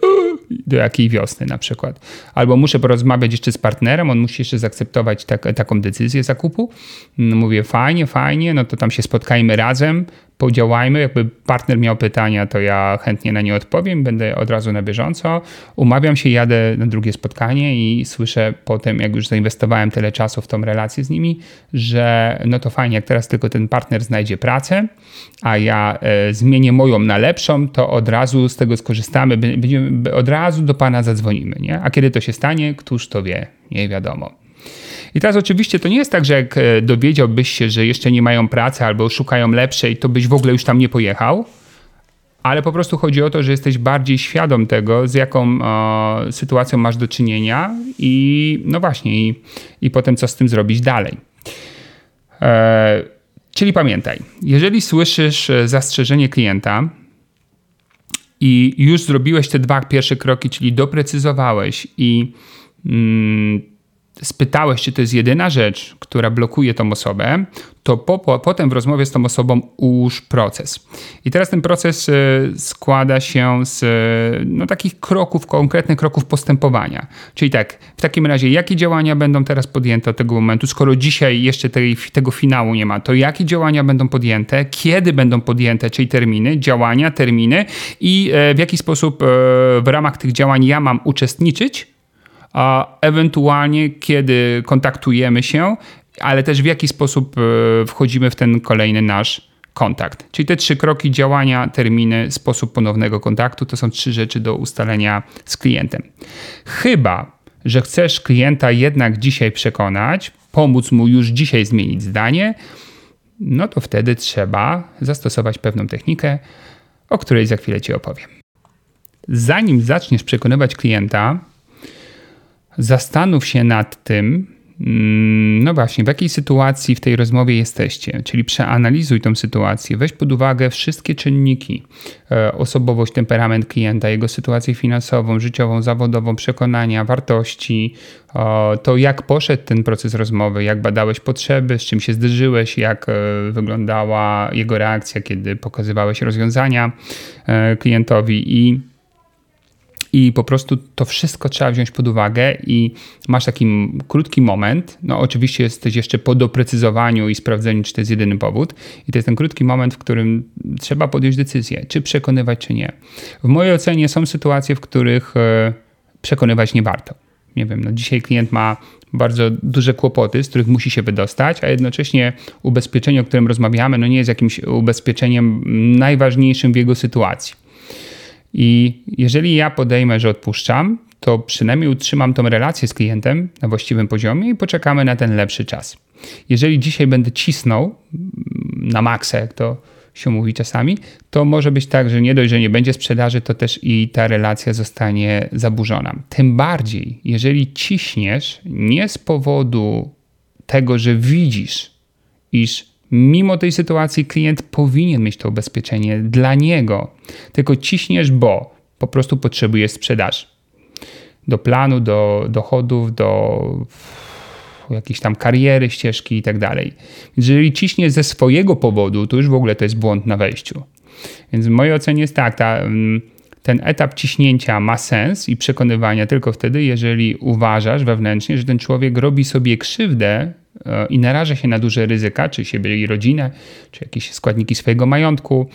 do jakiej wiosny na przykład. Albo muszę porozmawiać jeszcze z partnerem, on musi jeszcze zaakceptować tak, taką decyzję zakupu. No mówię, fajnie, fajnie, no to tam się spotkajmy razem, podziałajmy. Jakby partner miał pytania, to ja chętnie na nie odpowiem, będę od razu na bieżąco. Umawiam się, jadę na drugie spotkanie i słyszę potem, jak już zainwestowałem tyle czasu w tą relację z nimi, że no to fajnie, jak teraz tylko ten partner znajdzie pracę, a ja e, zmienię moją na lepszą, to od razu z tego skorzystamy, będziemy, od razu do pana zadzwonimy. Nie? A kiedy to się stanie, któż to wie? Nie wiadomo. I teraz oczywiście to nie jest tak, że jak e, dowiedziałbyś się, że jeszcze nie mają pracy albo szukają lepszej, to byś w ogóle już tam nie pojechał. Ale po prostu chodzi o to, że jesteś bardziej świadom tego, z jaką e, sytuacją masz do czynienia i no właśnie, i, i potem co z tym zrobić dalej. E, czyli pamiętaj, jeżeli słyszysz e, zastrzeżenie klienta, i już zrobiłeś te dwa pierwsze kroki, czyli doprecyzowałeś i mm, spytałeś, czy to jest jedyna rzecz, która blokuje tą osobę, to po, po, potem w rozmowie z tą osobą ułóż proces. I teraz ten proces y, składa się z no, takich kroków, konkretnych kroków postępowania. Czyli tak, w takim razie, jakie działania będą teraz podjęte od tego momentu, skoro dzisiaj jeszcze tej, tego finału nie ma, to jakie działania będą podjęte, kiedy będą podjęte, czyli terminy, działania, terminy i e, w jaki sposób e, w ramach tych działań ja mam uczestniczyć, a ewentualnie kiedy kontaktujemy się, ale też w jaki sposób e, wchodzimy w ten kolejny nasz kontakt. Czyli te trzy kroki działania, terminy, sposób ponownego kontaktu to są trzy rzeczy do ustalenia z klientem. Chyba, że chcesz klienta jednak dzisiaj przekonać, pomóc mu już dzisiaj zmienić zdanie, no to wtedy trzeba zastosować pewną technikę, o której za chwilę Ci opowiem. Zanim zaczniesz przekonywać klienta, zastanów się nad tym, mm, no właśnie, w jakiej sytuacji w tej rozmowie jesteście, czyli przeanalizuj tą sytuację, weź pod uwagę wszystkie czynniki, e, osobowość, temperament klienta, jego sytuację finansową, życiową, zawodową, przekonania, wartości, to jak poszedł ten proces rozmowy, jak badałeś potrzeby, z czym się zderzyłeś, jak e, wyglądała jego reakcja, kiedy pokazywałeś rozwiązania e, klientowi i i po prostu to wszystko trzeba wziąć pod uwagę i masz taki krótki moment. No, oczywiście jesteś jeszcze po doprecyzowaniu i sprawdzeniu, czy to jest jedyny powód. I to jest ten krótki moment, w którym trzeba podjąć decyzję, czy przekonywać, czy nie. W mojej ocenie są sytuacje, w których e, przekonywać nie warto. Nie wiem, no dzisiaj klient ma bardzo duże kłopoty, z których musi się wydostać, a jednocześnie ubezpieczenie, o którym rozmawiamy, no nie jest jakimś ubezpieczeniem najważniejszym w jego sytuacji. I jeżeli ja podejmę, że odpuszczam, to przynajmniej utrzymam tą relację z klientem na właściwym poziomie i poczekamy na ten lepszy czas. Jeżeli dzisiaj będę cisnął mm, na maksa, jak to się mówi czasami, to może być tak, że nie dość, że nie będzie sprzedaży, to też i ta relacja zostanie zaburzona. Tym bardziej, jeżeli ciśniesz nie z powodu tego, że widzisz, iż Mimo tej sytuacji klient powinien mieć to ubezpieczenie dla niego, tylko ciśniesz, bo po prostu potrzebujesz sprzedaży. Do planu, do dochodów, do jakiejś tam kariery, ścieżki i tak dalej. Jeżeli ciśniesz ze swojego powodu, to już w ogóle to jest błąd na wejściu. Więc w mojej ocenie jest tak, ta, mm, ten etap ciśnięcia ma sens i przekonywania tylko wtedy, jeżeli uważasz wewnętrznie, że ten człowiek robi sobie krzywdę E, i naraża się na duże ryzyka, czy siebie i rodzinę, czy jakieś składniki swojego majątku,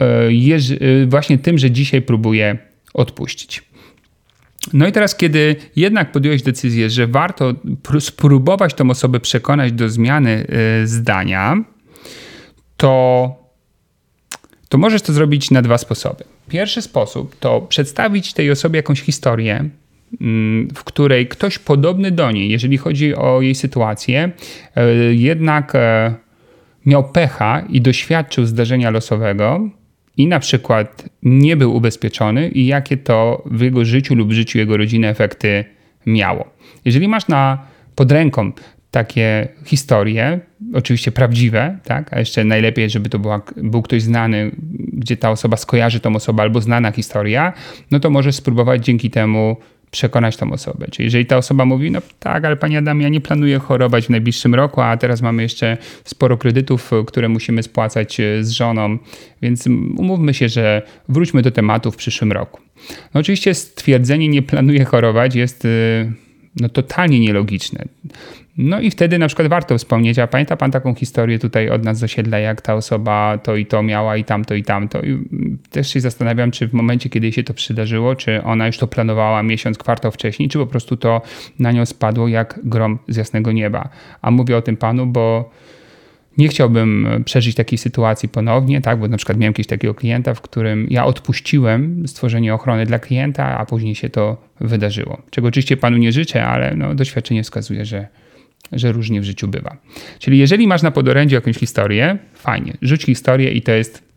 e, e, właśnie tym, że dzisiaj próbuje odpuścić. No i teraz, kiedy jednak podjąłeś decyzję, że warto spróbować tą osobę przekonać do zmiany zdania, to, to możesz to zrobić na dwa sposoby. Pierwszy sposób to przedstawić tej osobie jakąś historię, mm, w której ktoś podobny do niej, jeżeli chodzi o jej sytuację, e, jednak e, miał pecha i doświadczył zdarzenia losowego i na przykład nie był ubezpieczony i jakie to w jego życiu lub życiu jego rodziny efekty miało. Jeżeli masz na pod ręką takie historie, oczywiście prawdziwe, tak? a jeszcze najlepiej, żeby to była, był ktoś znany, gdzie ta osoba skojarzy tą osobę albo znana historia, no to możesz spróbować dzięki temu przekonać tą osobę. Czyli jeżeli ta osoba mówi, no tak, ale pani Adam, ja nie planuję chorować w najbliższym roku, a teraz mamy jeszcze sporo kredytów, które musimy spłacać e, z żoną, więc umówmy się, że wróćmy do tematu w przyszłym roku. No oczywiście stwierdzenie nie planuję chorować jest e, no, totalnie nielogiczne. No i wtedy na przykład warto wspomnieć, a pamięta pan taką historię tutaj od nas z osiedla, jak ta osoba to i to miała i tamto i tamto. I też się zastanawiam, czy w momencie, kiedy się to przydarzyło, czy ona już to planowała miesiąc, kwartał wcześniej, czy po prostu to na nią spadło jak grom z jasnego nieba. A mówię o tym panu, bo nie chciałbym przeżyć takiej sytuacji ponownie, tak, bo na przykład miałem jakiegoś takiego klienta, w którym ja odpuściłem stworzenie ochrony dla klienta, a później się to wydarzyło. Czego oczywiście panu nie życzę, ale no, doświadczenie wskazuje, że, że różnie w życiu bywa. Czyli jeżeli masz na podorędziu jakąś historię, fajnie, rzuć historię i to jest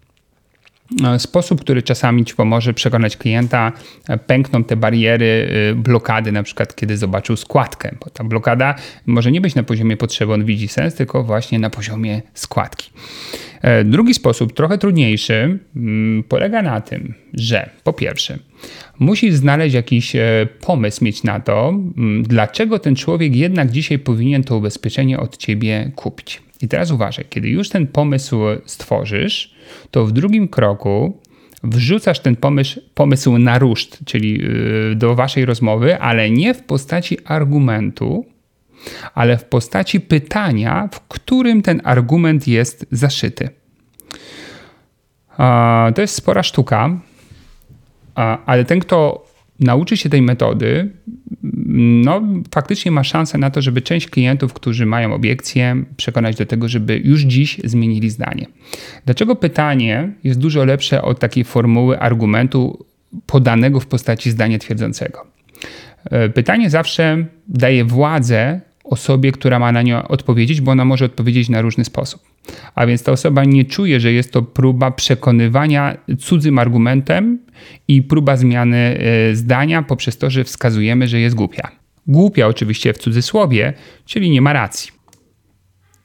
E, sposób, który czasami ci pomoże przekonać klienta, e, pękną te bariery, e, blokady, na przykład kiedy zobaczył składkę, bo ta blokada może nie być na poziomie potrzeby, on widzi sens, tylko właśnie na poziomie składki. Drugi sposób, trochę trudniejszy, mm, polega na tym, że po pierwsze, musisz znaleźć jakiś pomysł mieć na to, dlaczego ten człowiek jednak dzisiaj powinien to ubezpieczenie od ciebie kupić. I teraz uważaj, kiedy już ten pomysł stworzysz, to w drugim kroku wrzucasz ten pomysł, pomysł na ruszt, czyli y, do waszej rozmowy, ale nie w postaci argumentu, ale w postaci pytania, w którym ten argument jest zaszyty. To jest spora sztuka, ale ten, kto nauczy się tej metody, no faktycznie ma szansę na to, żeby część klientów, którzy mają obiekcje, przekonać do tego, żeby już dziś zmienili zdanie. Dlaczego pytanie jest dużo lepsze od takiej formuły argumentu podanego w postaci zdania twierdzącego? E, pytanie zawsze daje władzę osobie, która ma na nie odpowiedzieć, bo ona może odpowiedzieć na różny sposób. A więc ta osoba nie czuje, że jest to próba przekonywania cudzym argumentem i próba zmiany e, zdania poprzez to, że wskazujemy, że jest głupia. Głupia oczywiście w cudzysłowie, czyli nie ma racji.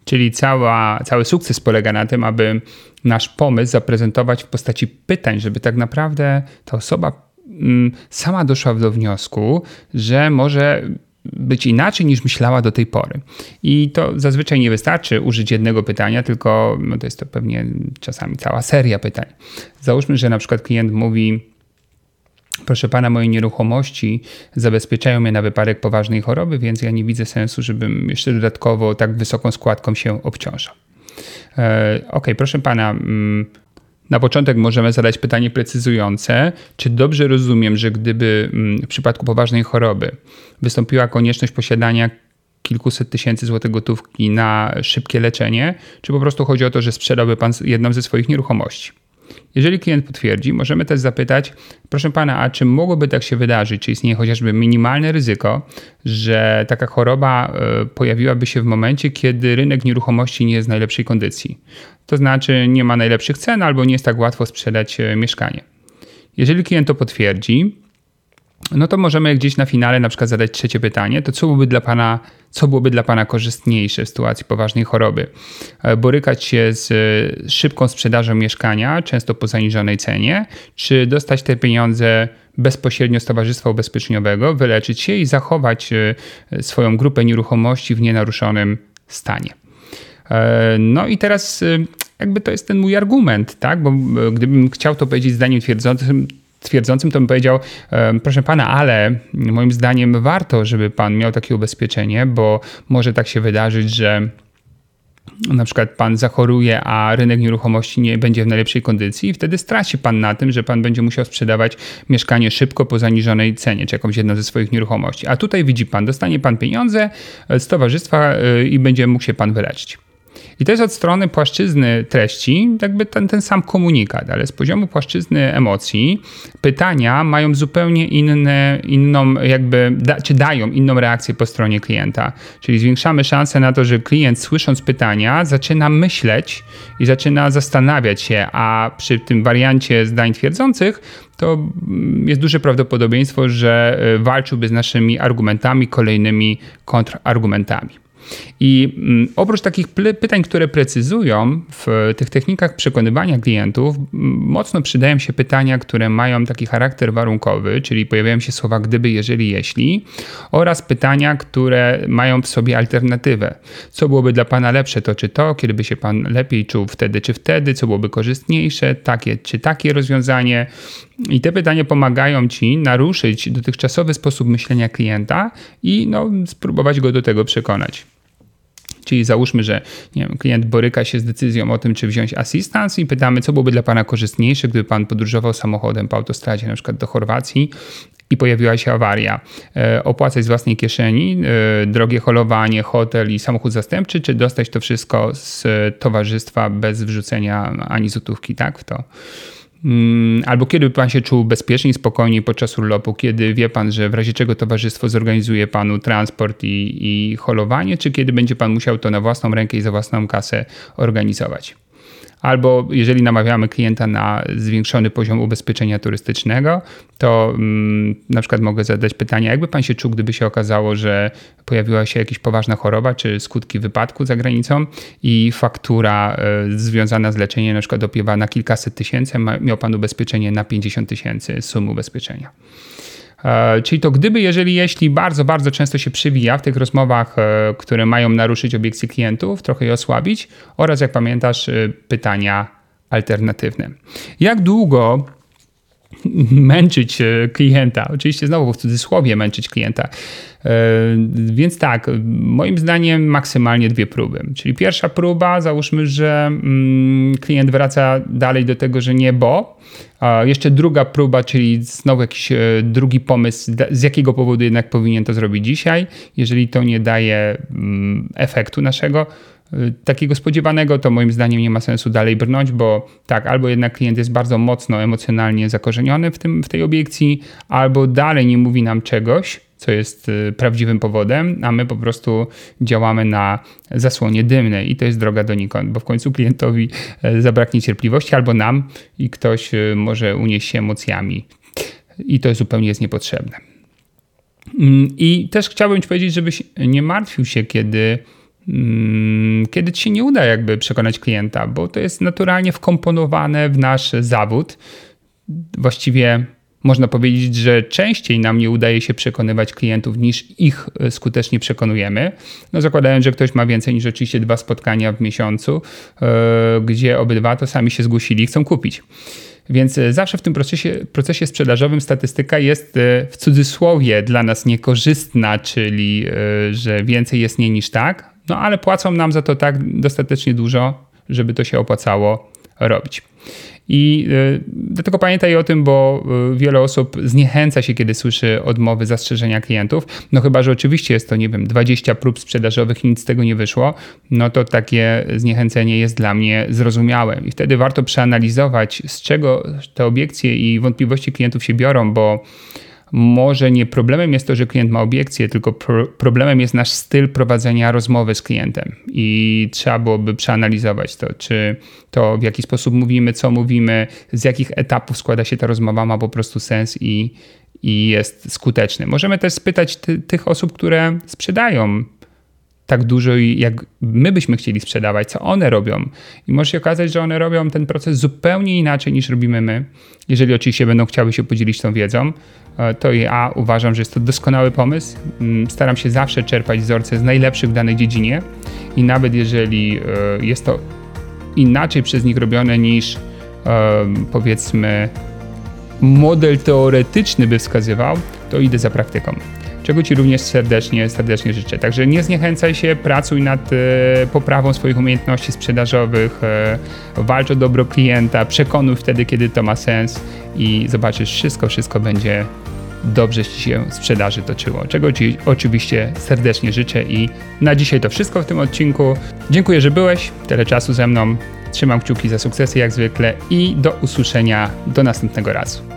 Czyli cała, cały sukces polega na tym, aby nasz pomysł zaprezentować w postaci pytań, żeby tak naprawdę ta osoba mm, sama doszła do wniosku, że może być inaczej niż myślała do tej pory. I to zazwyczaj nie wystarczy użyć jednego pytania, tylko no to jest to pewnie czasami cała seria pytań. Załóżmy, że na przykład klient mówi: Proszę pana, moje nieruchomości zabezpieczają mnie na wypadek poważnej choroby, więc ja nie widzę sensu, żebym jeszcze dodatkowo tak wysoką składką się obciążał. E, ok, proszę pana, mm, na początek możemy zadać pytanie precyzujące, czy dobrze rozumiem, że gdyby mm, w przypadku poważnej choroby wystąpiła konieczność posiadania kilkuset tysięcy złotych gotówki na szybkie leczenie, czy po prostu chodzi o to, że sprzedałby pan jedną ze swoich nieruchomości? Jeżeli klient potwierdzi, możemy też zapytać, proszę pana, a czy mogłoby tak się wydarzyć? Czy istnieje chociażby minimalne ryzyko, że taka choroba e, pojawiłaby się w momencie, kiedy rynek nieruchomości nie jest w najlepszej kondycji? To znaczy nie ma najlepszych cen albo nie jest tak łatwo sprzedać e, mieszkanie. Jeżeli klient to potwierdzi, no to możemy gdzieś na finale na przykład zadać trzecie pytanie, to co byłoby dla Pana, co byłoby dla Pana korzystniejsze w sytuacji poważnej choroby? E, borykać się z e, szybką sprzedażą mieszkania, często po zaniżonej cenie, czy dostać te pieniądze bezpośrednio z Towarzystwa Ubezpieczeniowego, wyleczyć się i zachować swoją grupę nieruchomości w nienaruszonym stanie? No i teraz jakby to jest ten mój argument, tak? Bo gdybym chciał to powiedzieć zdaniem twierdzącym, twierdzącym, to bym powiedział, proszę pana, ale moim zdaniem warto, żeby pan miał takie ubezpieczenie, bo może tak się wydarzyć, że na przykład pan zachoruje, a rynek nieruchomości nie będzie w najlepszej kondycji i wtedy straci pan na tym, że pan będzie musiał sprzedawać mieszkanie szybko po zaniżonej cenie, czy jakąś jedną ze swoich nieruchomości. A tutaj widzi pan, dostanie pan pieniądze z towarzystwa y, i będzie mógł się pan wyleczyć. I to jest od strony płaszczyzny treści, jakby ten, ten sam komunikat, ale z poziomu płaszczyzny emocji pytania mają zupełnie inne, inną, jakby, da, czy dają inną reakcję po stronie klienta. Czyli zwiększamy szanse na to, że klient słysząc pytania zaczyna myśleć i zaczyna zastanawiać się, a przy tym wariancie zdań twierdzących to jest duże prawdopodobieństwo, że e, walczyłby z naszymi argumentami, kolejnymi kontrargumentami. I mm, oprócz takich pytań, które precyzują w tych technikach przekonywania klientów, mocno przydają się pytania, które mają taki charakter warunkowy, czyli pojawiają się słowa gdyby, jeżeli, jeśli, oraz pytania, które mają w sobie alternatywę. Co byłoby dla Pana lepsze, to czy to, kiedy by się Pan lepiej czuł wtedy czy wtedy, co byłoby korzystniejsze, takie czy takie rozwiązanie. I te pytania pomagają Ci naruszyć dotychczasowy sposób myślenia klienta i no, spróbować go do tego przekonać. Czyli załóżmy, że wiem, klient boryka się z decyzją o tym, czy wziąć assistance i pytamy, co byłoby dla Pana korzystniejsze, gdyby Pan podróżował samochodem po autostradzie na przykład do Chorwacji i pojawiła się awaria. E, opłacać z własnej kieszeni e, drogie holowanie, hotel i samochód zastępczy, czy dostać to wszystko z towarzystwa bez wrzucenia ani złotówki tak, w to. Mm, albo kiedy pan się czuł bezpiecznie, spokojniej podczas urlopu, kiedy wie pan, że w razie czego towarzystwo zorganizuje panu transport i, i holowanie, czy kiedy będzie pan musiał to na własną rękę i za własną kasę organizować albo jeżeli namawiamy klienta na zwiększony poziom ubezpieczenia turystycznego, to mm, na przykład mogę zadać pytanie, jakby pan się czuł, gdyby się okazało, że pojawiła się jakaś poważna choroba czy skutki wypadku za granicą i faktura y, związana z leczeniem na przykład opiewa na kilkaset tysięcy, miał pan ubezpieczenie na 50 tysięcy sumy ubezpieczenia. E, czyli to gdyby, jeżeli, jeśli bardzo, bardzo często się przywija w tych rozmowach, e, które mają naruszyć obiekcje klientów, trochę je osłabić oraz, jak pamiętasz, e, pytania alternatywne. Jak długo męczyć klienta? Oczywiście znowu w cudzysłowie męczyć klienta. Więc tak, moim zdaniem maksymalnie dwie próby. Czyli pierwsza próba, załóżmy, że mm, klient wraca dalej do tego, że nie, bo. Jeszcze druga próba, czyli znowu jakiś e, drugi pomysł, z jakiego powodu jednak powinien to zrobić dzisiaj. Jeżeli to nie daje mm, efektu naszego, e, takiego spodziewanego, to moim zdaniem nie ma sensu dalej brnąć, bo tak, albo jednak klient jest bardzo mocno emocjonalnie zakorzeniony w, tym, w tej obiekcji, albo dalej nie mówi nam czegoś, co jest y, prawdziwym powodem, a my po prostu działamy na zasłonie dymnej i to jest droga donikąd, bo w końcu klientowi e, zabraknie cierpliwości albo nam i ktoś y, może unieść się emocjami i to zupełnie jest niepotrzebne. Mm, I też chciałbym Ci powiedzieć, żebyś nie martwił się, kiedy kiedy ci się nie uda jakby przekonać klienta, bo to jest naturalnie wkomponowane w nasz zawód. Właściwie można powiedzieć, że częściej nam nie udaje się przekonywać klientów niż ich e, skutecznie przekonujemy. No zakładając, że ktoś ma więcej niż oczywiście dwa spotkania w miesiącu, yy, gdzie obydwa to sami się zgłosili i chcą kupić. Więc e, zawsze w tym procesie, procesie sprzedażowym statystyka jest w cudzysłowie dla nas niekorzystna, czyli że więcej jest nie niż tak, no ale płacą nam za to tak dostatecznie dużo, żeby to się opłacało robić. I y, dlatego pamiętaj o tym, bo y, wiele osób zniechęca się, kiedy słyszy odmowy, zastrzeżenia klientów. No chyba, że oczywiście jest to, nie wiem, 20 prób sprzedażowych i nic z tego nie wyszło, no to takie zniechęcenie jest dla mnie zrozumiałe. I wtedy warto przeanalizować, z czego te obiekcje i wątpliwości klientów się biorą, bo może nie problemem jest to, że klient ma obiekcje, tylko pro problemem jest nasz styl prowadzenia rozmowy z klientem i trzeba byłoby przeanalizować to, czy to w jaki sposób mówimy, co mówimy, z jakich etapów składa się ta rozmowa, ma po prostu sens i, i jest skuteczny. Możemy też spytać ty, tych osób, które sprzedają tak dużo, jak my byśmy chcieli sprzedawać, co one robią. I może się okazać, że one robią ten proces zupełnie inaczej niż robimy my. Jeżeli oczywiście będą chciały się podzielić tą wiedzą, e, to ja uważam, że jest to doskonały pomysł. Mm, staram się zawsze czerpać wzorce z najlepszych w danej dziedzinie i nawet jeżeli e, jest to inaczej przez nich robione niż powiedzmy model teoretyczny by wskazywał, to idę za praktyką czego Ci również serdecznie, serdecznie życzę. Także nie zniechęcaj się, pracuj nad e, poprawą swoich umiejętności sprzedażowych, e, walcz o dobro klienta, przekonuj wtedy, kiedy to ma sens i zobaczysz, wszystko, wszystko będzie dobrze Ci się sprzedaży toczyło, czego Ci oczywiście serdecznie życzę i na dzisiaj to wszystko w tym odcinku. Dziękuję, że byłeś tyle czasu ze mną. Trzymam kciuki za sukcesy jak zwykle i do usłyszenia do następnego razu.